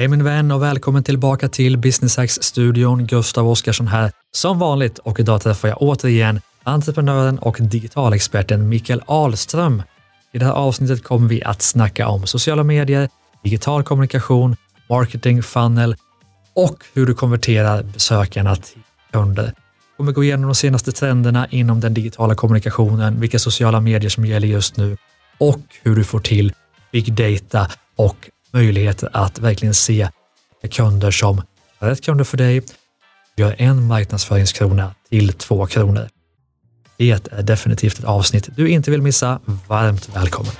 Hej min vän och välkommen tillbaka till Business Hacks-studion. Gustav Oskarsson här som vanligt och idag träffar jag återigen entreprenören och digitalexperten Mikael Ahlström. I det här avsnittet kommer vi att snacka om sociala medier, digital kommunikation, marketing, funnel och hur du konverterar besökarna till kunder. Vi kommer gå igenom de senaste trenderna inom den digitala kommunikationen, vilka sociala medier som gäller just nu och hur du får till big data och möjligheter att verkligen se kunder som rätt kunder för dig, gör en marknadsföringskrona till två kronor. Det är eh, definitivt ett avsnitt du inte vill missa. Varmt välkommen!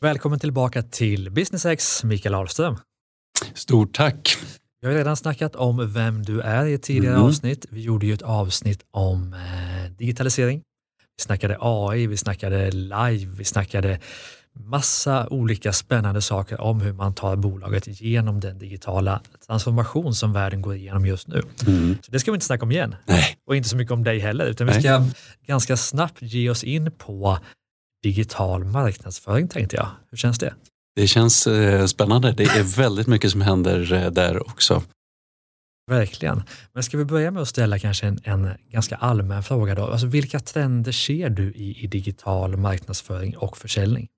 Välkommen tillbaka till Business X, Mikael Ahlström. Stort tack! Vi har redan snackat om vem du är i ett tidigare mm. avsnitt. Vi gjorde ju ett avsnitt om eh, digitalisering. Vi snackade AI, vi snackade live, vi snackade massa olika spännande saker om hur man tar bolaget genom den digitala transformation som världen går igenom just nu. Mm. Så Det ska vi inte snacka om igen. Nej. Och inte så mycket om dig heller, utan vi ska ganska snabbt ge oss in på digital marknadsföring tänkte jag. Hur känns det? Det känns eh, spännande. Det är väldigt mycket som händer eh, där också. Verkligen. Men ska vi börja med att ställa kanske en, en ganska allmän fråga då. Alltså vilka trender ser du i, i digital marknadsföring och försäljning?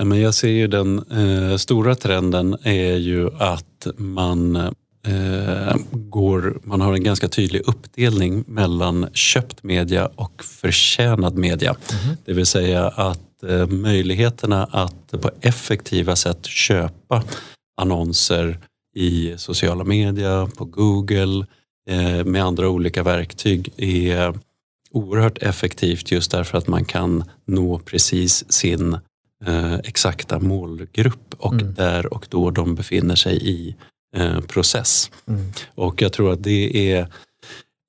Men jag ser ju den eh, stora trenden är ju att man eh, går, man har en ganska tydlig uppdelning mellan köpt media och förtjänad media. Mm. Det vill säga att möjligheterna att på effektiva sätt köpa annonser i sociala medier, på Google, eh, med andra olika verktyg är oerhört effektivt just därför att man kan nå precis sin eh, exakta målgrupp och mm. där och då de befinner sig i process. Mm. Och jag tror att det är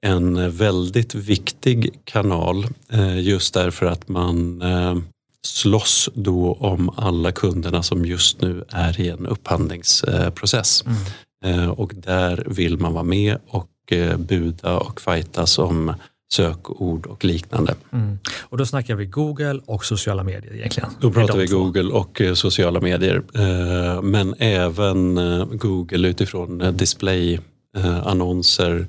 en väldigt viktig kanal just därför att man slåss då om alla kunderna som just nu är i en upphandlingsprocess. Mm. Eh, och där vill man vara med och eh, buda och fightas om sökord och liknande. Mm. Och då snackar vi Google och sociala medier egentligen? Då pratar vi Google och eh, sociala medier. Men även Google utifrån displayannonser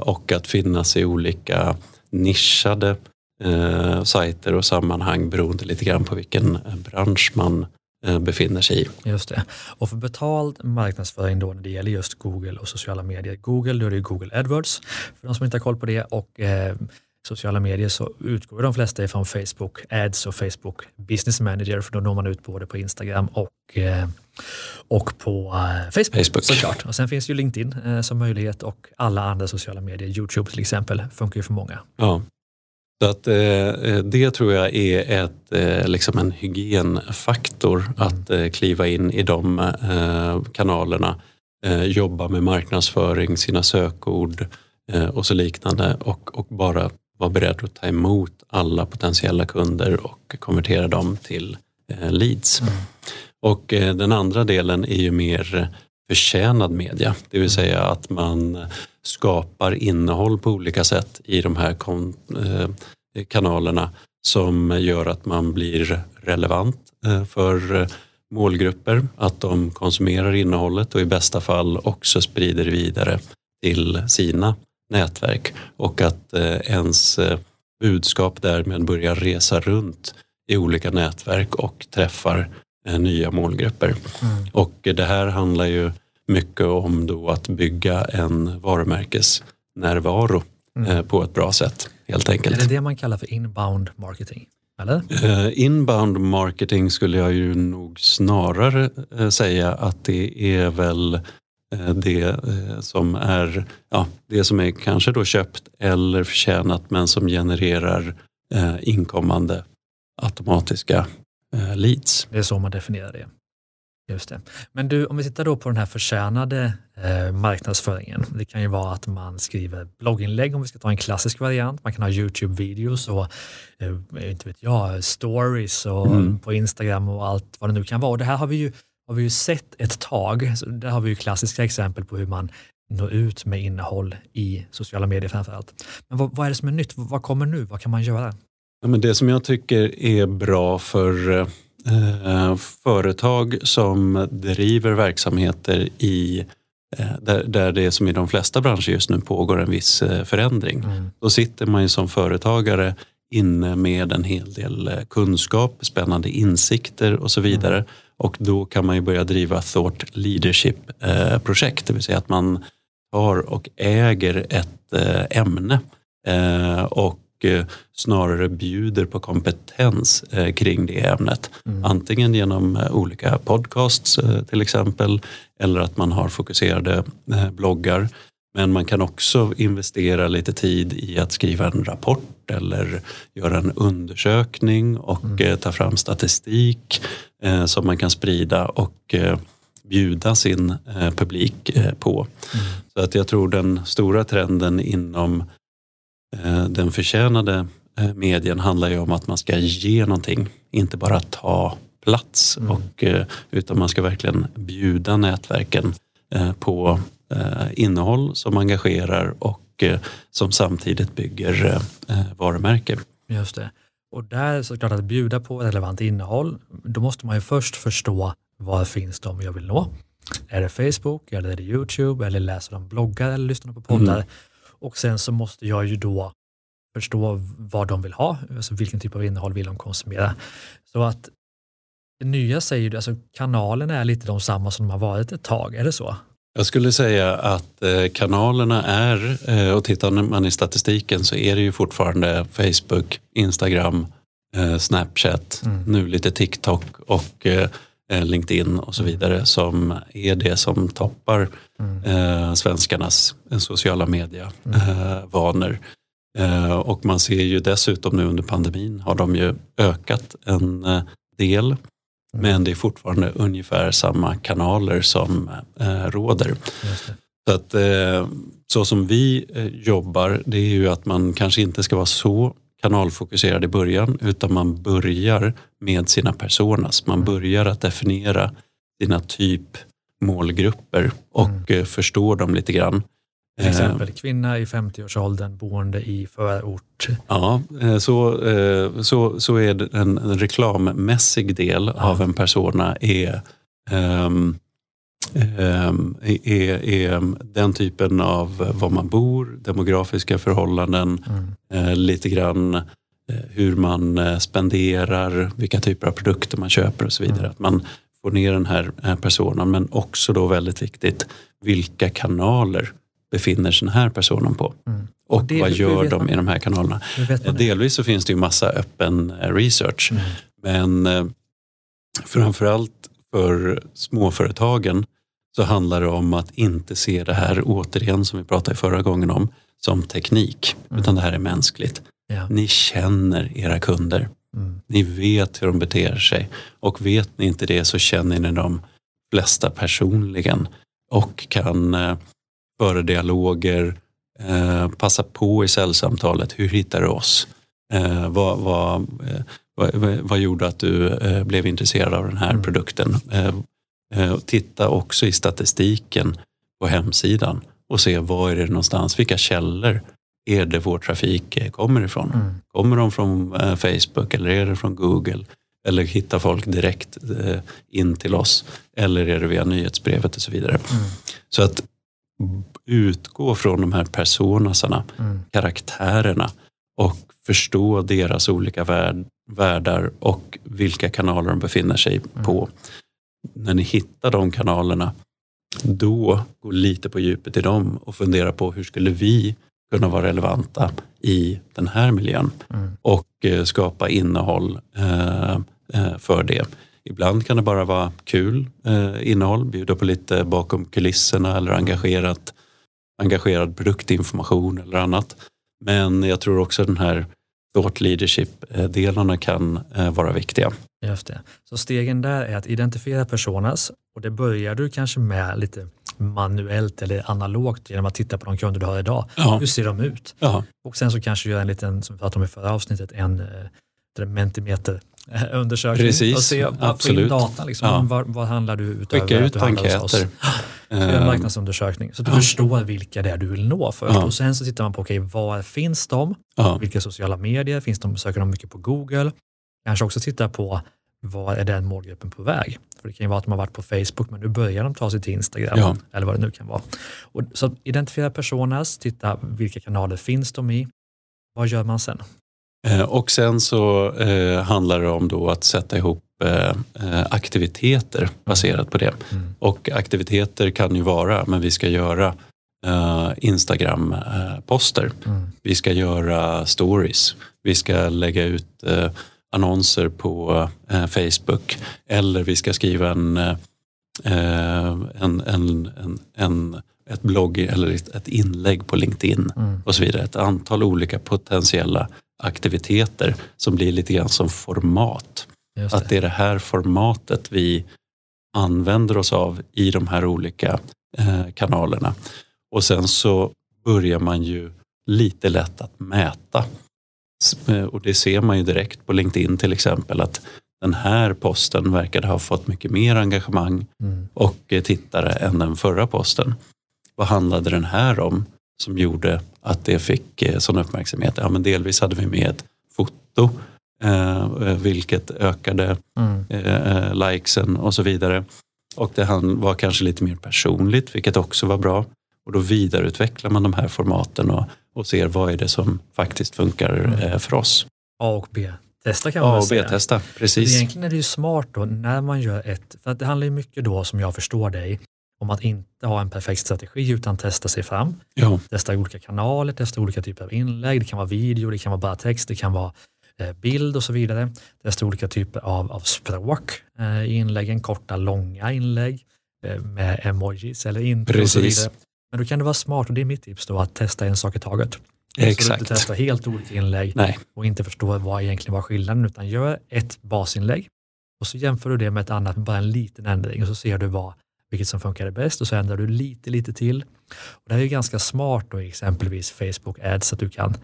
och att finnas i olika nischade eh, sajter och sammanhang beroende lite grann på vilken eh, bransch man eh, befinner sig i. Just det. Och för betald marknadsföring då när det gäller just Google och sociala medier. Google, då är det Google AdWords för de som inte har koll på det och eh, sociala medier så utgår de flesta ifrån Facebook Ads och Facebook Business Manager för då når man ut både på Instagram och, eh, och på eh, Facebook, Facebook såklart. Och sen finns ju LinkedIn eh, som möjlighet och alla andra sociala medier, Youtube till exempel, funkar ju för många. Ja. Så att, eh, det tror jag är ett, eh, liksom en hygienfaktor att eh, kliva in i de eh, kanalerna, eh, jobba med marknadsföring, sina sökord eh, och så liknande och, och bara vara beredd att ta emot alla potentiella kunder och konvertera dem till leads. Mm. Och den andra delen är ju mer förtjänad media, det vill säga att man skapar innehåll på olika sätt i de här eh, kanalerna som gör att man blir relevant eh, för målgrupper, att de konsumerar innehållet och i bästa fall också sprider vidare till sina nätverk. Och att eh, ens budskap därmed börjar resa runt i olika nätverk och träffar nya målgrupper. Mm. Och det här handlar ju mycket om då att bygga en varumärkesnärvaro mm. Eh, på ett bra sätt helt enkelt. Är det det man kallar för inbound marketing? Eller? Uh, inbound marketing skulle jag ju nog snarare säga att det är väl det som är ja, det som är kanske då köpt eller förtjänat men som genererar inkommande automatiska leads. Det är så man definierar det. Just det. Men du, om vi tittar då på den här förtjänade eh, marknadsföringen. Det kan ju vara att man skriver blogginlägg om vi ska ta en klassisk variant. Man kan ha Youtube-videos och eh, inte vet jag, stories och mm. på Instagram och allt vad det nu kan vara. Och det här har vi ju har vi ju sett ett tag. Så där har vi ju klassiska exempel på hur man når ut med innehåll i sociala medier framför allt. Men vad, vad är det som är nytt? Vad kommer nu? Vad kan man göra? Ja, men det som jag tycker är bra för eh, företag som driver verksamheter i eh, där, där det som i de flesta branscher just nu pågår en viss eh, förändring. Mm. Då sitter man ju som företagare inne med en hel del eh, kunskap, spännande insikter och så vidare. Mm. Och då kan man ju börja driva thought leadership-projekt, det vill säga att man tar och äger ett ämne och snarare bjuder på kompetens kring det ämnet. Mm. Antingen genom olika podcasts till exempel eller att man har fokuserade bloggar men man kan också investera lite tid i att skriva en rapport eller göra en undersökning och mm. Eh, ta fram statistik eh, som man kan sprida och eh, bjuda sin eh, publik eh, på. Mm. Så att jag tror den stora trenden inom eh, den förtjänade medien handlar ju om att man ska ge någonting, inte bara ta plats. Mm. Och, utan man ska verkligen bjuda nätverken på Eh, innehåll som engagerar och eh, som samtidigt bygger eh, varumärke. Just det. Och där så klart att bjuda på relevant innehåll, då måste man ju först förstå var finns de jag vill nå? Är det Facebook eller är det Youtube eller läser de bloggar eller lyssnar på poddar? Mm. Och sen så måste jag ju då förstå vad de vill ha, alltså vilken typ av innehåll vill de konsumera. Så att det nya säger du, alltså kanalerna är lite de samma som de har varit ett tag, är det så? Jag skulle säga att eh, kanalerna är, eh, och tittar man i statistiken så är det ju fortfarande Facebook, Instagram, eh, Snapchat, mm. nu lite TikTok och LinkedIn och så vidare som är det som toppar mm. svenskarnas sociala media-vanor. Mm. Och man ser ju dessutom nu under pandemin har de ju ökat en del men det är fortfarande ungefär samma kanaler som eh, råder. Så, att, eh, så som vi eh, jobbar, det är ju att man kanske inte ska vara så kanalfokuserad i början utan man börjar med sina personas. Man börjar att definiera sina typ målgrupper och mm. Eh, förstår dem lite grann. Till eh, exempel kvinna i 50-årsåldern boende i förort. Ja, eh, så, så, så är det en reklammässig del ja. av en persona är, um, är, är, den typen av var man bor, demografiska förhållanden, mm. lite grann hur man spenderar, vilka typer av produkter man köper och så vidare. Mm. Att man får ner den här personen men också då väldigt viktigt vilka kanaler befinner sig den här personen på? Mm. Och, det, vad gör de i de här kanalerna? Delvis så finns det ju massa öppen eh, research. Mm. Men eh, framförallt för småföretagen så handlar det om att inte se det här återigen som vi pratade förra gången om som teknik. Mm. Utan det här är mänskligt. Ja. Ni känner era kunder. Mm. Ni vet hur de beter sig. Och vet ni inte det så känner ni de flesta personligen och kan eh, föra dialoger, eh, passa på i säljsamtalet. Hur hittar du oss? Eh, vad, vad, eh, vad, vad, gjorde att du eh, blev intresserad av den här mm. produkten? Eh, eh, titta också i statistiken på hemsidan och se var är det någonstans, vilka källor är det vår trafik kommer ifrån? Mm. Kommer de från Facebook eller är det från Google? Eller hittar folk direkt in till oss? Eller är det via nyhetsbrevet och så vidare? Mm. Så att utgå från de här personasarna, mm. karaktärerna och förstå deras olika värld, världar och vilka kanaler de befinner sig mm. på. När ni hittar de kanalerna, då gå lite på djupet i dem och fundera på hur skulle vi kunna vara relevanta i den här miljön mm. och eh, skapa innehåll eh, eh, för det. Ibland kan det bara vara kul eh, innehåll, bjuda på lite bakom kulisserna eller engagerat, engagerad produktinformation eller annat. Men jag tror också den här thought leadership-delarna kan eh, vara viktiga. Just det. Så stegen där är att identifiera personas och det börjar du kanske med lite manuellt eller analogt genom att titta på de kunder du har idag. Ja. Hur ser de ut? Ja. Och sen så kanske du gör en liten, som vi pratade om i förra avsnittet, en eh, Mentimeter undersökning Precis, och se, absolut. data. Liksom. Ja. Vad, vad handlar du utöver Skicka att ut du handlar hos oss? enkäter. En Eh, marknadsundersökning så att du Ja. förstår vilka det är du vill nå först. Ja. Och sen så tittar man på, okej, var finns de? Vilka sociala medier? Finns de, söker de mycket på Google? Kanske också titta på var är den målgruppen på väg? För det kan ju vara att de har varit på Facebook men nu börjar de ta sig till Instagram eller vad det nu kan vara. Och, så identifiera personas, titta vilka kanaler finns de i? Vad gör man sen? Eh, Och sen så eh, handlar det om då att sätta ihop eh, aktiviteter baserat på det. Mm. Och aktiviteter kan ju vara, men vi ska göra Instagram-poster. Mm. Vi ska göra stories. Vi ska lägga ut annonser på Facebook. Eller vi ska skriva en, en, en, en, ett blogg eller ett ett inlägg på LinkedIn Mm. och så vidare. Ett antal olika potentiella aktiviteter som blir lite grann som format. Just Att det är det här formatet vi använder oss av i de här olika eh, kanalerna. Och sen så börjar man ju lite lätt att mäta. Eh, Och det ser man ju direkt på LinkedIn till exempel att den här posten verkade ha fått mycket mer engagemang Mm. och eh, tittare än den förra posten. Vad handlade den här om som gjorde att det fick eh, sån uppmärksamhet? Ja, men delvis hade vi med ett foto eh, eh, vilket ökade Mm. likesen och så vidare. Och det han var kanske lite mer personligt vilket också var bra. Och då vidareutvecklar man de här formaten och, och ser vad är det som faktiskt funkar Mm. för oss. A och B. Testa kan man A och. B-testa, precis. Egentligen är det ju smart då när man gör ett, för det handlar ju mycket då som jag förstår dig om att inte ha en perfekt strategi utan testa sig fram. Ja, Testa olika kanaler, testa olika typer av inlägg, det kan vara video, det kan vara bara text, det kan vara eh, bild och så vidare. Testa olika typer av, av språk eh, i inläggen, korta, långa inlägg eh, med emojis eller inte Precis. Men då kan det vara smart, och det är mitt tips då, att testa en sak i taget. Så du exakt. inte testar helt olika inlägg Nej, och inte förstår vad egentligen var skillnaden utan gör ett basinlägg och så jämför du det med ett annat med bara en liten ändring och så ser du vad, vilket som funkar bäst och så ändrar du lite, lite till. Och det här är ju ganska smart då exempelvis Facebook Ads att du kan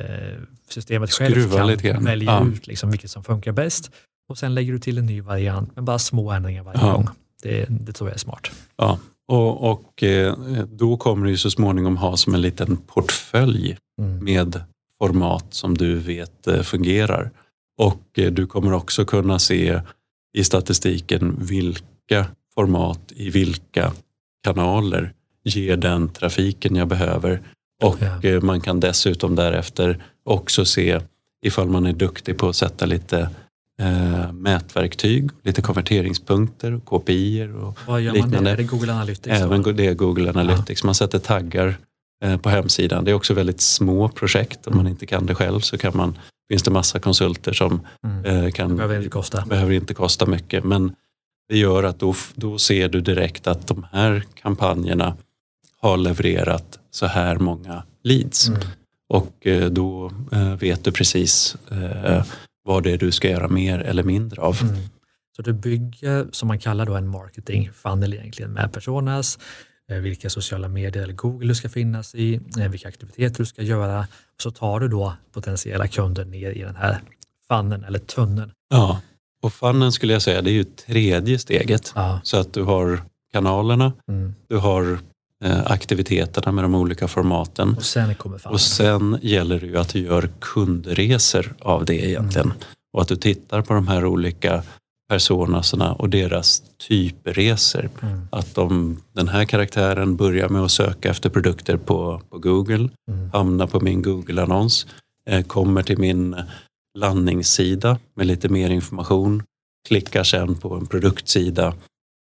eh, systemet själv Skruva kan välja Ja. ut liksom vilket som funkar bäst och sen lägger du till en ny variant med bara små ändringar varje Ja. gång. Det, det tror jag är smart. Ja, och, och eh, då kommer du så småningom ha som en liten portfölj Mm. med format som du vet eh, fungerar. Och eh, du kommer också kunna se i statistiken vilka format i vilka kanaler ger den trafiken jag behöver. Och Ja. eh, man kan dessutom därefter också se ifall man är duktig på att sätta lite eh, mätverktyg, lite konverteringspunkter, KPI och Vad gör man liknande. det? Är det Google Analytics? Även då? det är Google Analytics. Man sätter taggar eh, på hemsidan. Det är också väldigt små projekt. Om man inte kan det själv så kan man, finns det massa konsulter som Mm. eh, Det kan, behöver inte kosta. behöver inte kosta mycket. Men det gör att då, då ser du direkt att de här kampanjerna har levererat så här många leads. Mm. Och eh, då eh, vet du precis eh, vad det är du ska göra mer eller mindre av. Mm. Så du bygger, som man kallar då en marketing funnel egentligen med personas, vilka sociala medier eller Google du ska finnas i, vilka aktiviteter du ska göra. Så tar du då potentiella kunder ner i den här funneln eller tunneln. Ja, och funnen skulle jag säga det är ju tredje steget. Ja. Så att du har kanalerna, Mm. du har eh, aktiviteterna med de olika formaten. Och sen kommer funneln. Och sen gäller det ju att du gör kundresor av det egentligen. Och att du tittar på de här olika personaserna och deras typresor. Mm. Att de, den här karaktären börjar med att söka efter produkter på, på Google, Mm. hamnar på min Google-annons, eh, kommer till min landningssida med lite mer information, klickar sen på en produktsida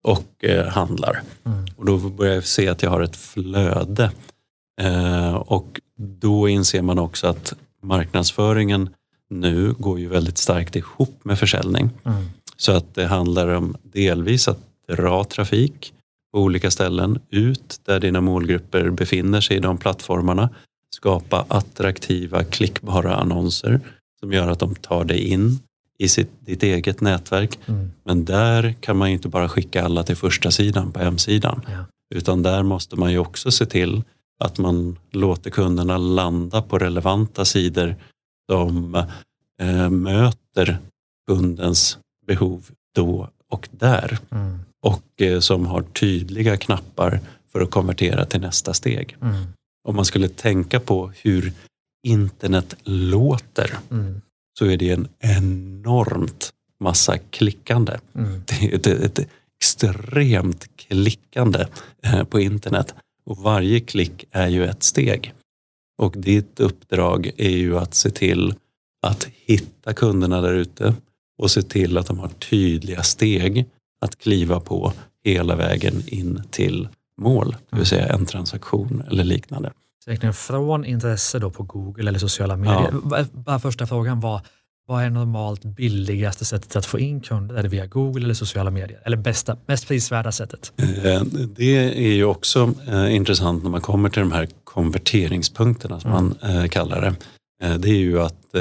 och eh, handlar. Mm. Och då börjar jag se att jag har ett flöde. Eh, och då inser man också att marknadsföringen nu går ju väldigt starkt ihop med försäljning. Mm. Så att det handlar om delvis att dra trafik på olika ställen ut där dina målgrupper befinner sig i de plattformarna. Skapa attraktiva klickbara annonser som gör att de tar dig in i sitt, ditt eget nätverk. Mm. Men där kan man ju inte bara skicka alla till första sidan på hemsidan. Ja. Utan där måste man ju också se till att man låter kunderna landa på relevanta sidor som eh, möter kundens behov då och där. Mm. Och eh, som har tydliga knappar för att konvertera till nästa steg. Mm. Om man skulle tänka på hur internet låter Mm. så är det en enormt massa klickande. Mm. Det är ett, ett extremt klickande eh, på internet och varje klick är ju ett steg. Och ditt uppdrag är ju att se till att hitta kunderna där ute och se till att de har tydliga steg att kliva på hela vägen in till mål, det vill säga en transaktion eller liknande. Egentligen från intresse då på Google eller sociala medier. Bara- Bara första frågan var, vad är normalt billigaste sättet att få in kunder? Är det via Google eller sociala medier? Eller bästa, mest prisvärda sättet? Eh, Det är ju också eh, intressant när man kommer till de här konverteringspunkterna som man eh, kallar det. Det är ju att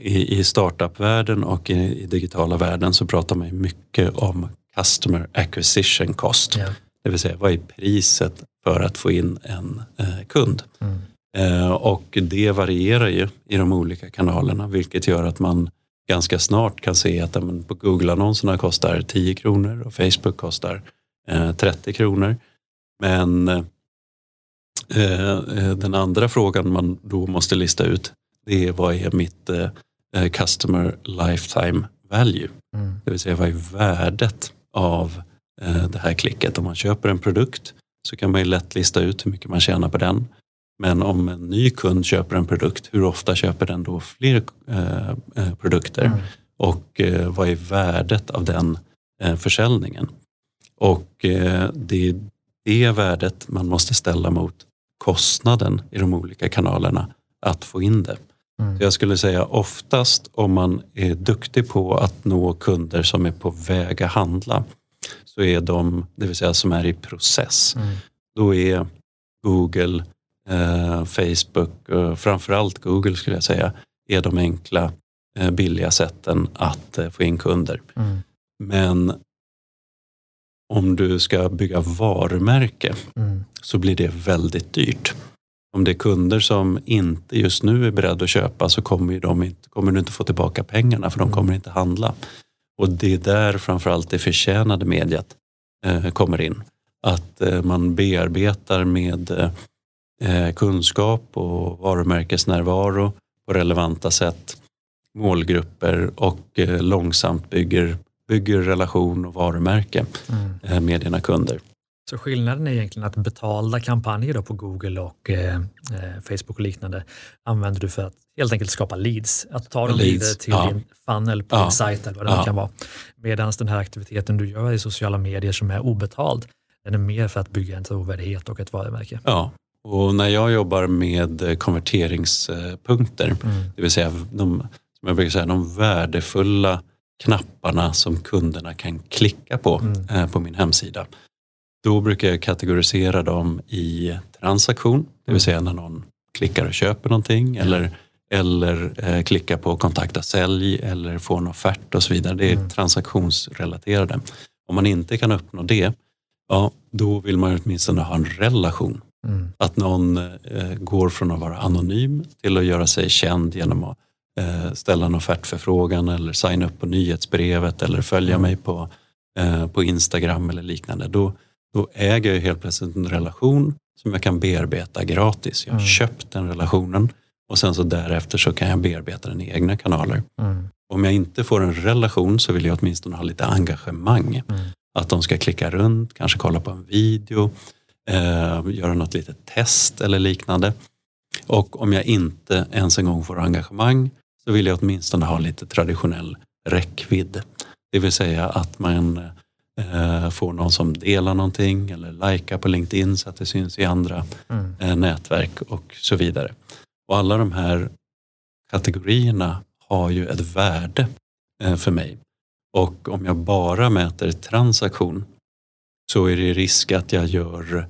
i startupvärlden och i digitala världen så pratar man mycket om customer acquisition cost. Ja. Det vill säga vad är priset för att få in en eh, kund? Mm. Eh, och det varierar ju i de olika kanalerna vilket gör att man ganska snart kan se att ja, men på Google-annonserna kostar 10 kronor och Facebook kostar eh, 30 kronor. Men eh, eh, den andra frågan man då måste lista ut det är vad är mitt eh, customer lifetime value? Mm. Det vill säga vad är värdet av det här klicket? Om man köper en produkt så kan man ju lätt lista ut hur mycket man tjänar på den. Men om en ny kund köper en produkt, hur ofta köper den då fler eh, eh, produkter? Mm. Och eh, vad är värdet av den eh, försäljningen? Och eh, det är det värdet man måste ställa mot kostnaden i de olika kanalerna att få in det. Mm. Jag skulle säga oftast om man är duktig på att nå kunder som är på väg att handla så är de, det vill säga som är i process, Mm. då är Google, eh, Facebook, och framförallt Google skulle jag säga, är de enkla eh, billiga sätten att eh, få in kunder. Mm. Men om du ska bygga varumärke Mm. så blir det väldigt dyrt. Om det är kunder som inte just nu är beredda att köpa så kommer, de inte, kommer du inte få tillbaka pengarna för de Mm. kommer inte handla. Och det är där framförallt det förtjänade mediet eh, kommer in. Att eh, man bearbetar med eh, kunskap och varumärkesnärvaro på relevanta sätt, målgrupper och långsamt bygger, bygger relation och varumärke Mm. med dina kunder. Så skillnaden är egentligen att betalda kampanjer då på Google och eh, eh, Facebook och liknande använder du för att helt enkelt skapa leads. Att ta dem vidare till ja. din funnel på Ja. din sajt eller vad det Ja. kan vara. Medan den här aktiviteten du gör i sociala medier som är obetald, den är mer för att bygga en trovärdighet och ett varumärke. Ja, och när jag jobbar med eh, konverteringspunkter, Mm. det vill säga de, som jag brukar säga, de värdefulla knapparna som kunderna kan klicka på Mm. eh, på min hemsida. Då brukar jag kategorisera dem i transaktion, det vill säga när någon klickar och köper någonting eller, eller eh, klickar på kontakta sälj eller får en offert och så vidare. Det är Mm. transaktionsrelaterade. Om man inte kan uppnå det, ja, då vill man åtminstone ha en relation. Mm. Att någon eh, går från att vara anonym till att göra sig känd genom att eh, ställa en offertförfrågan eller signa upp på nyhetsbrevet eller följa Mm. mig på, eh, på Instagram eller liknande. Då, då äger jag helt plötsligt en relation som jag kan bearbeta gratis. Jag har Mm. köpt den relationen och sen så därefter så kan jag bearbeta den i egna kanaler. Mm. Om jag inte får en relation så vill jag åtminstone ha lite engagemang. Mm. Att de ska klicka runt, kanske kolla på en video, eh, göra något litet test eller liknande. Och om jag inte ens en gång får engagemang så vill jag åtminstone ha lite traditionell räckvidd. Det vill säga att man eh, får någon som delar någonting eller likar på LinkedIn så att det syns i andra Mm. eh, nätverk och så vidare. Och alla de här kategorierna har ju ett värde eh, för mig. Och om jag bara mäter transaktion så är det risk att jag gör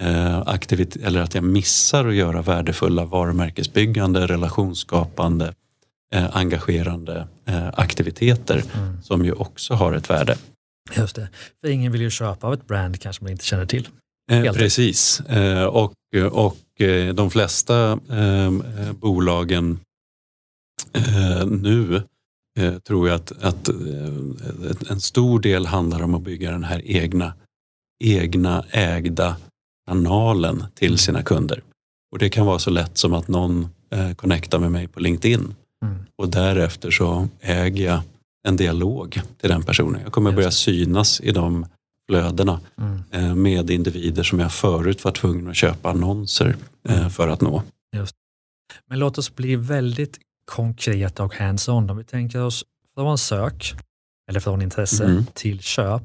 eh, aktivit- eller att jag missar att göra värdefulla varumärkesbyggande, relationsskapande, engagerande aktiviteter Mm. som ju också har ett värde. Just det. För ingen vill ju köpa av ett brand kanske man inte känner till. Eh, precis, eh, och, och eh, de flesta eh, eh, bolagen eh, nu eh, tror jag att, att en stor del handlar om att bygga den här egna, egna ägda kanalen till sina kunder. Och det kan vara så lätt som att någon connectar med mig på LinkedIn mm. och därefter så äger jag en dialog till den personen. Jag kommer börja synas i de flödena mm. eh, med individer som jag förut var tvungen att köpa annonser eh, mm. för att nå. Just. Men låt oss bli väldigt konkreta och hands-on. Om vi tänker oss från sök eller från intresse mm. till köp.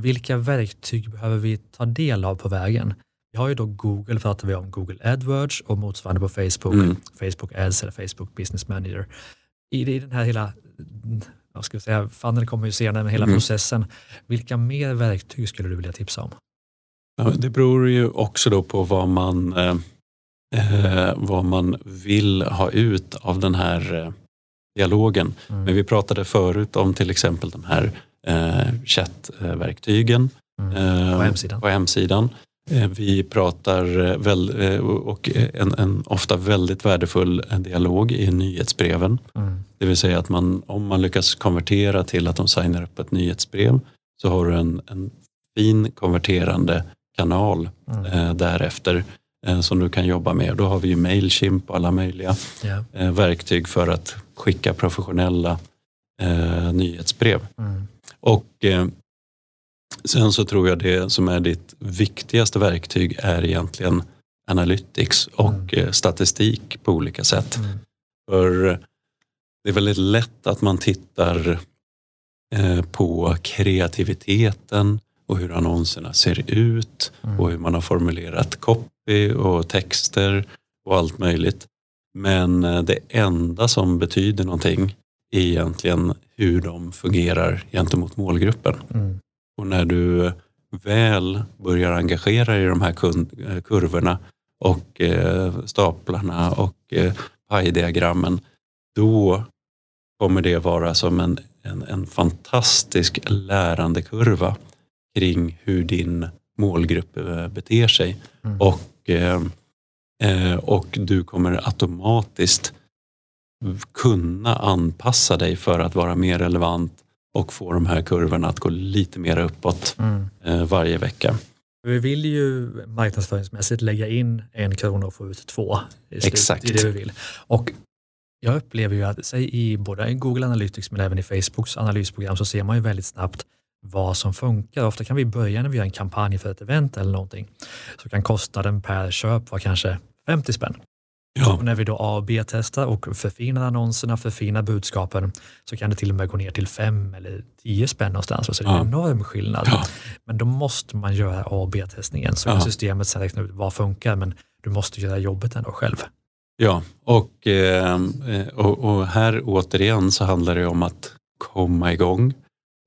Vilka verktyg behöver vi ta del av på vägen? Vi har ju då Google, pratar vi om Google AdWords och motsvarande på Facebook, mm. Facebook Ads eller Facebook Business Manager. I den här hela vad ska jag säga, funnel kommer ju senare med hela mm. processen. Vilka mer verktyg skulle du vilja tipsa om? Ja, det beror ju också då på vad man, eh, eh, vad man vill ha ut av den här eh, dialogen. Mm. Men vi pratade förut om till exempel de här eh, chattverktygen mm. på hemsidan. På hemsidan. Eh, vi pratar eh, väl, eh, och en, en, ofta väldigt värdefull dialog i nyhetsbreven. Mm. Det vill säga att man, om man lyckas konvertera till att de signar upp ett nyhetsbrev så har du en, en fin konverterande kanal mm. eh, därefter eh, som du kan jobba med. Då har vi ju Mailchimp och alla möjliga yeah. eh, verktyg för att skicka professionella nyhetsbrev. Mm. Och Sen så tror jag det som är ditt viktigaste verktyg är egentligen analytics och mm. Eh, statistik på olika sätt. Mm. För det är väldigt lätt att man tittar eh, på kreativiteten och hur annonserna ser ut mm. och hur man har formulerat copy och texter och allt möjligt. Men eh, det enda som betyder någonting är egentligen hur de fungerar gentemot målgruppen. Mm. Och när du väl börjar engagera dig i de här eh, kurvorna och eh, staplarna och eh, pajdiagrammen, då kommer det vara som en, en, en fantastisk lärandekurva kring hur din målgrupp beter sig. Mm. Och, och du kommer automatiskt kunna anpassa dig för att vara mer relevant och få de här kurvorna att gå lite mer uppåt mm. eh, varje vecka. Vi vill ju marknadsföringsmässigt lägga in en krona och få ut två. I slut, Exakt. I det vi vill. Och jag upplever ju att, säg i både Google Analytics men även i Facebooks analysprogram så ser man ju väldigt snabbt vad som funkar. Ofta kan vi börja när vi gör en kampanj för ett event eller någonting. Så kan kostnaden per köp vara kanske 50 spänn. Ja. Och när vi då A och B-testar och förfinar annonserna, förfinar budskapen så kan det till och med gå ner till fem eller tio spänn någonstans. Så det är en enorm skillnad. Ja. Men då måste man göra A och B-testningen så kan systemet sen räkna ut vad funkar men du måste göra jobbet ändå själv. Ja, och, eh, och, och, här återigen så handlar det om att komma igång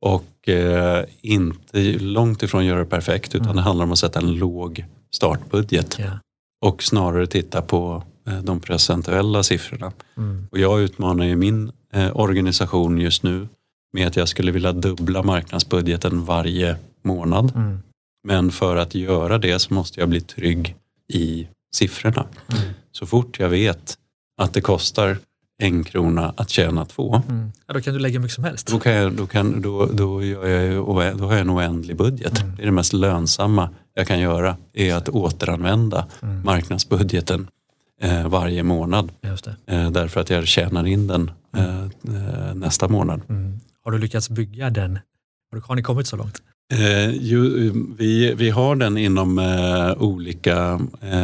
och eh, inte långt ifrån göra det perfekt utan mm. det handlar om att sätta en låg startbudget. Yeah. Och snarare titta på de procentuella siffrorna. Mm. Och jag utmanar ju min eh, organisation just nu med att jag skulle vilja dubbla marknadsbudgeten varje månad. Mm. Men för att göra det så måste jag bli trygg i siffrorna. Mm. Så fort jag vet att det kostar en krona att tjäna två. Mm. Ja, då kan du lägga mycket som helst. Då, kan jag, då, kan, då, då, jag, då har jag en oändlig budget. Mm. Det är det mest lönsamma jag kan göra, är att återanvända mm. marknadsbudgeten eh, varje månad. Eh, därför att jag tjänar in den eh, eh, nästa månad. Mm. Har du lyckats bygga den? Har ni kommit så långt? Eh, ju, vi, vi har den inom eh, olika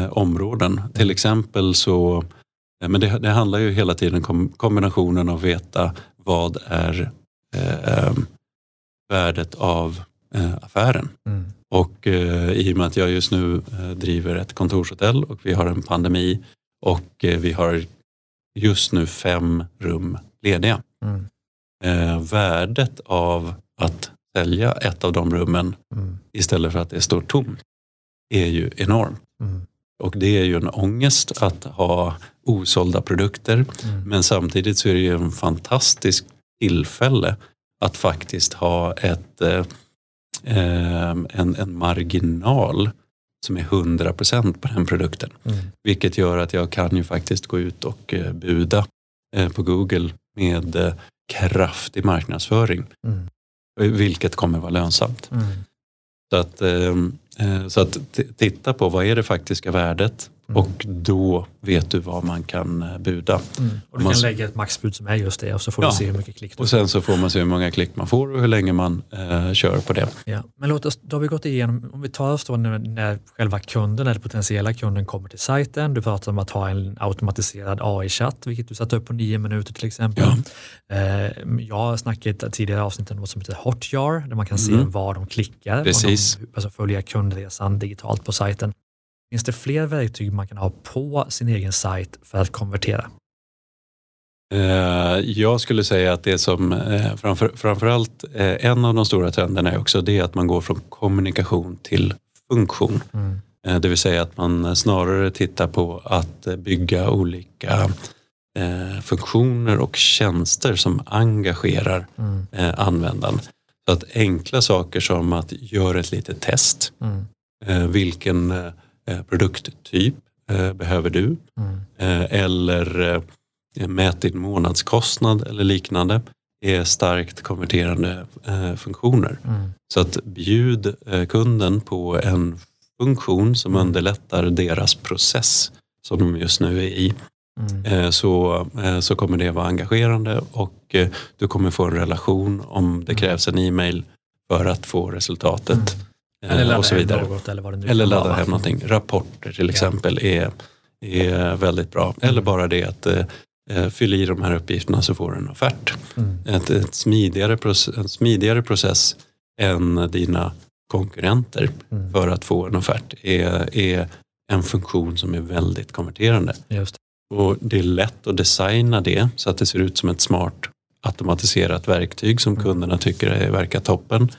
områden. Till exempel så, men det, det handlar ju hela tiden om kombinationen av veta vad är värdet av affären. Mm. Och eh, i och med att jag just nu eh, driver ett kontorshotell och vi har en pandemi och eh, vi har just nu fem rum lediga. Mm. Eh, värdet av att sälja ett av de rummen mm. istället för att det står tomt är ju enormt. Mm. Och det är ju en ångest att ha osålda produkter mm. men samtidigt så är det ju en fantastisk tillfälle att faktiskt ha ett, eh, eh en, en marginal som är 100 procent på den produkten. Mm. Vilket gör att jag kan ju faktiskt gå ut och eh, buda eh, på Google med kraftig marknadsföring. Mm. Vilket kommer vara lönsamt. Mm. Så att, eh, så att titta på vad är det faktiska värdet Mm. Och då vet du vad man kan eh, buda. Mm. Och du man, kan lägga ett maxbud som är just det och så får ja. du se hur mycket klick du Och sen så får man se hur många klick man får och hur länge man eh, kör på det. Ja. Men låt oss, då har vi gått igenom, om vi tar oss då när, när själva kunden eller potentiella kunden kommer till sajten. Du pratar om att ha en automatiserad AI-chatt, vilket du satte upp på nio minuter till exempel. Ja. Eh, jag har snackat tidigare avsnitt om något som heter Hotjar, där man kan mm. se var de klickar. Precis. De, alltså följa kundresan digitalt på sajten. Finns det fler verktyg man kan ha på sin egen sajt för att konvertera? Eh, jag skulle säga att det som eh, framför, framförallt eh, en av de stora trenderna är också det att man går från kommunikation till funktion. Mm. Det vill säga att man snarare tittar på att bygga olika funktioner och tjänster som engagerar mm. användaren. Så att enkla saker som att göra ett litet test. Mm. Vilken produkttyp eh, behöver du? Mm. Eh, eller mät din månadskostnad eller liknande är starkt konverterande funktioner. Mm. Så att bjud kunden på en funktion som mm. underlättar deras process som de just nu är i. Mm. Så, så kommer det vara engagerande och du kommer få en relation om det mm. krävs en e-mail för att få resultatet. Mm. Eller eh, ladda och så vidare. Hem något, eller vad det nu eller ladda hem någonting. Rapporter till exempel ja. är, är väldigt bra. Eller bara det att eh, fyll i de här uppgifterna så får du en offert. Mm. Ett, ett smidigare process, en smidigare process än dina konkurrenter mm. för att få en offert är, är en funktion som är väldigt konverterande. Just. Och det är lätt att designa det så att det ser ut som ett smart automatiserat verktyg som mm. kunderna tycker verkar toppen.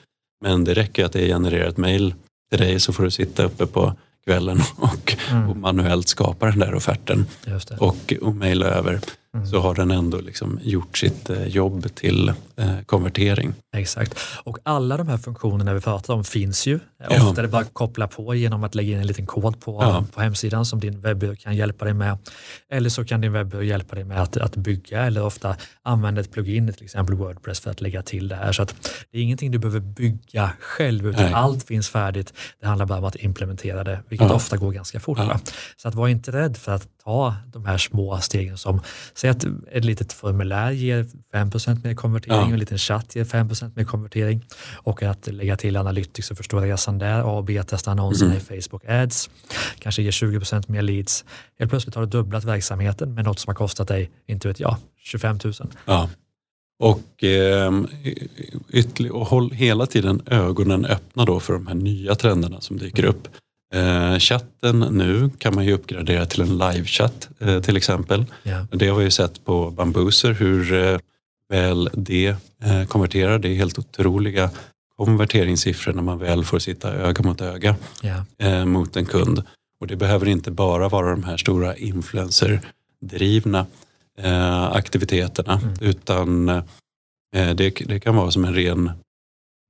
Men det räcker att det genererar ett mail till dig så får du sitta uppe på kvällen och, mm. och manuellt skapa den där offerten och, och mejla över. Mm. så har den ändå liksom gjort sitt eh, jobb till eh, konvertering. Exakt. Och alla de här funktionerna vi pratar om finns ju. Ja. Ofta är det bara att koppla på genom att lägga in en liten kod på, ja. på hemsidan som din webbyrå kan hjälpa dig med. Eller så kan din webbyrå hjälpa dig med att, att bygga eller ofta använda ett plugin, till exempel Wordpress för att lägga till det här. Så att det är ingenting du behöver bygga själv utan Nej. allt finns färdigt. Det handlar bara om att implementera det, vilket ja. ofta går ganska fort. Så att var inte rädd för att ta de här små stegen som, säg att ett litet formulär ger 5% mer konvertering ja. en liten chatt ger 5% mer konvertering och att lägga till Analytics och förstå resan där, A och B-testa annonserna mm. i Facebook Ads, kanske ger 20% mer leads. Helt plötsligt har du dubblat verksamheten med något som har kostat dig, inte vet jag, 25 000. Ja. Och, eh, och håll hela tiden ögonen öppna då för de här nya trenderna som dyker upp. Eh, chatten nu kan man ju uppgradera till en livechatt eh, till exempel. Yeah. Det har vi ju sett på Bambooser hur eh, väl det eh, konverterar. Det är helt otroliga konverteringssiffror när man väl får sitta öga mot öga yeah. mot en kund. Och det behöver inte bara vara de här stora influencerdrivna eh, aktiviteterna mm. utan eh, det, det, kan vara som en ren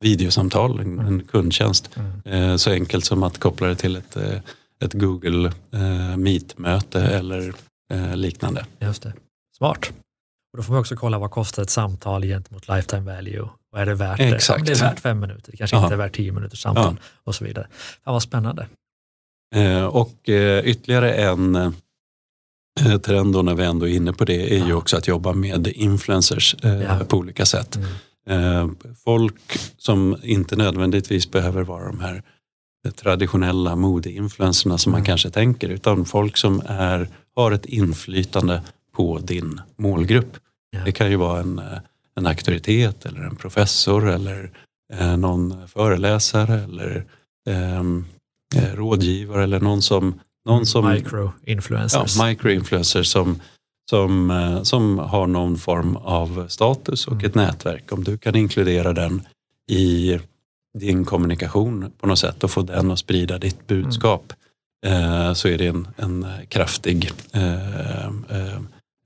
videosamtal, en, mm. en kundtjänst. Mm. Eh, så enkelt som att koppla det till ett, eh, ett Google eh, Meet-möte eller liknande. Just det. Smart. Och då får man också kolla vad kostar ett samtal gentemot lifetime value. Vad är det värt? Exakt. Det är värt fem minuter, det kanske Aha. inte är värt tio minuters samtal ja. och så vidare. Fan vad spännande. och ytterligare en trend då när vi ändå är inne på det är ja. ju också att jobba med influencers ja. på olika sätt. Mm. Eh, folk som inte nödvändigtvis behöver vara de här traditionella modeinfluenserna som mm. man kanske tänker utan folk som är, har ett inflytande på din målgrupp. Ja. Det kan ju vara en, eh, en auktoritet eller en professor eller eh, någon föreläsare eller ehm, eh, rådgivare eller någon som... Någon som micro-influencers. Ja, micro-influencers som som, eh, som har någon form av status och mm. ett nätverk. Om du kan inkludera den i din kommunikation på något sätt och få den att sprida ditt budskap mm. så är det en, en kraftig eh,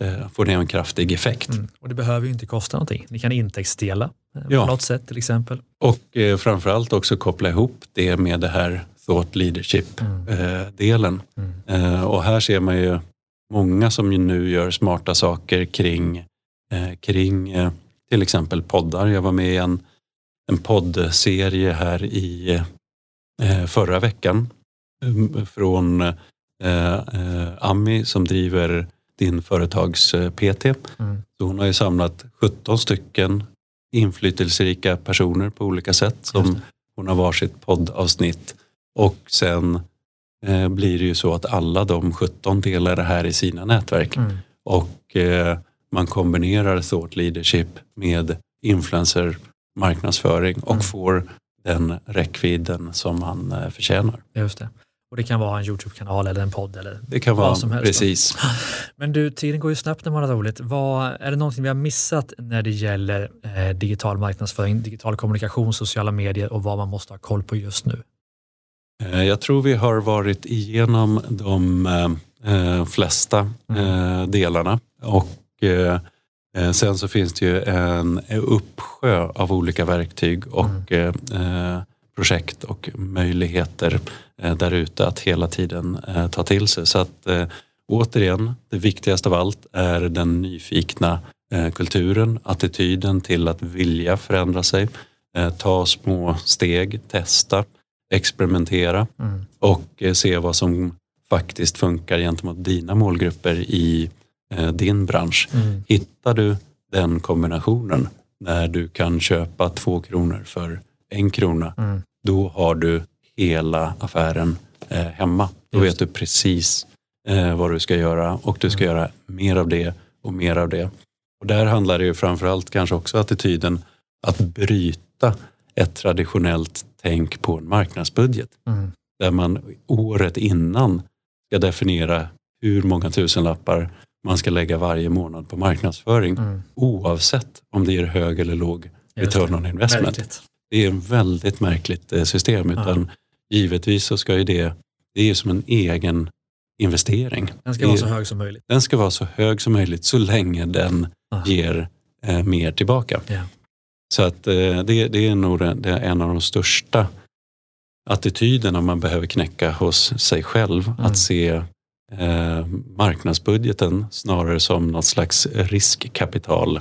eh, får det en kraftig effekt. Mm. Och det behöver ju inte kosta någonting. Ni kan intäktsdela på ja. något sätt till exempel. Och eh, framförallt också koppla ihop det med det här thought leadership-delen. Mm. Mm. Eh, och här ser man ju många som nu gör smarta saker kring, eh, kring eh, till exempel poddar. Jag var med i en, en poddserie här i eh, förra veckan um, från eh, eh, Ami som driver din företags eh, PT. Mm. Så hon har ju samlat 17 stycken inflytelserika personer på olika sätt som hon har varsitt poddavsnitt och sen eh, blir det ju så att alla de 17 delar det här i sina nätverk mm. och eh, man kombinerar thought leadership med influencer marknadsföring och mm. får den räckvidden som man eh, förtjänar. Just det. Och det kan vara en Youtube-kanal eller en podd eller det kan vara, som helst. Precis. Men du, tiden går ju snabbt när man har roligt. Vad, är det någonting vi har missat när det gäller eh, digital marknadsföring, digital kommunikation, sociala medier och vad man måste ha koll på just nu? Eh, jag tror vi har varit igenom de eh, eh flesta mm. delarna och sen så finns det ju en uppsjö av olika verktyg och mm projekt och möjligheter där ute att hela tiden ta till sig. Så att återigen, det viktigaste av allt är den nyfikna kulturen, attityden till att vilja förändra sig, ta små steg, testa, experimentera mm. och se vad som faktiskt funkar gentemot dina målgrupper i din bransch. Mm. Hittar du den kombinationen när du kan köpa två kronor för en krona, mm då har du hela affären eh, hemma. Då vet du precis eh, vad du ska göra och du ska mm. göra mer av det och mer av det. Och där handlar det ju framförallt kanske också attityden att bryta ett traditionellt tänk på en marknadsbudget. Mm. Där man året innan ska definiera hur många tusenlappar man ska lägga varje månad på marknadsföring mm. oavsett om det ger hög eller låg return on investment. Märkligt. Det är ett väldigt märkligt eh, system. Utan ja. Givetvis så ska ju det, det är som en egen investering. Den ska vara så hög som möjligt. Den ska vara så hög som möjligt så länge den Aha. ger eh, mer tillbaka. Ja. Så att eh, det, det, är nog det är en av de största attityderna man behöver knäcka hos sig själv. Mm. Att se eh, marknadsbudgeten snarare som något slags riskkapital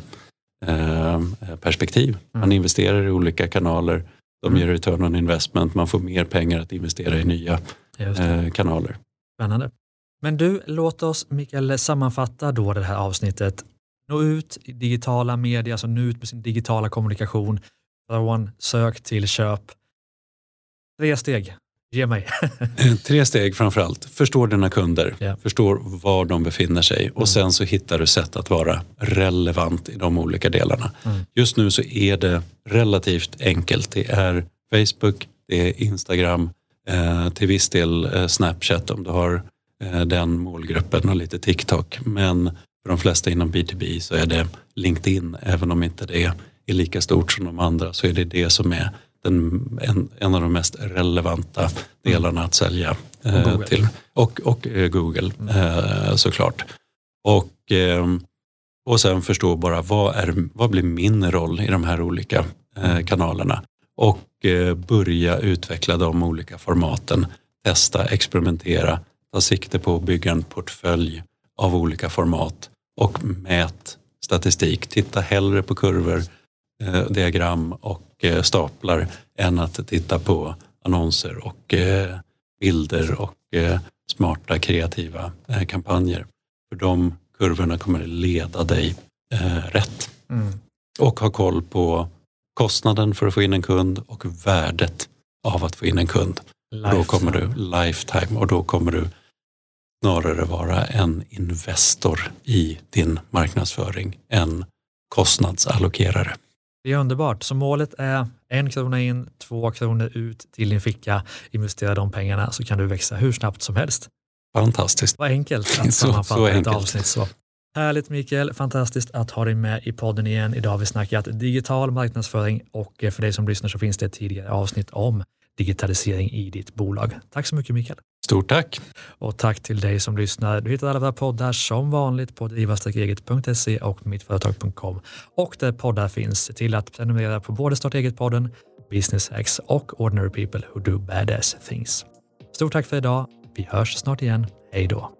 Eh, perspektiv. Man mm. investerar i olika kanaler, de mm. ger return on investment, man får mer pengar att investera i nya eh, kanaler. Spännande. Men du, låt oss Mikael sammanfatta då det här avsnittet. Nå ut i digitala medier, alltså nå ut med sin digitala kommunikation. Från sök till köp. Tre steg. Ge mig. Eh, tre steg framförallt. Förstå dina kunder, yeah. förstå var de befinner sig och mm. sen så hittar du sätt att vara relevant i de olika delarna. Mm. Just nu så är det relativt enkelt. Det är Facebook, det är Instagram, eh, till viss del eh, Snapchat om du har eh, den målgruppen och lite TikTok. Men för de flesta inom B2B så är det LinkedIn, även om inte det är lika stort som de andra så är det det som är den, en, en av de mest relevanta delarna att sälja eh, till. Och, och eh, Google mm. eh, såklart. Och, eh, och sen förstå bara vad, är, vad blir min roll i de här olika eh, mm. kanalerna. Och eh, börja utveckla de olika formaten. Testa, experimentera, ta sikte på att bygga en portfölj av olika format och mät statistik. Titta hellre på kurvor, diagram och Eh, staplar än att titta på annonser och eh, bilder och eh, smarta kreativa kampanjer. För de kurvorna kommer leda dig rätt. Mm. Och ha koll på kostnaden för att få in en kund och värdet av att få in en kund. Lifetime. Då kommer du, lifetime, och då kommer du snarare vara en investor i din marknadsföring än kostnadsallokerare. Det är underbart. Så målet är en krona in, två kronor ut till din ficka. Investera de pengarna så kan du växa hur snabbt som helst. Fantastiskt. Vad enkelt att sammanfatta ett avsnitt så. Härligt Mikael, fantastiskt att ha dig med i podden igen. Idag har vi snackat digital marknadsföring och för dig som lyssnar så finns det ett tidigare avsnitt om digitalisering i ditt bolag. Tack så mycket Mikael. Stort tack! Och tack till dig som lyssnar. Du hittar alla våra poddar som vanligt på driva-eget.se och mittföretag.com och där poddar finns. Se till att prenumerera på både Starta eget-podden, Business Hacks och Ordinary People Who Do Badass Things. Stort tack för idag. Vi hörs snart igen. Hej då!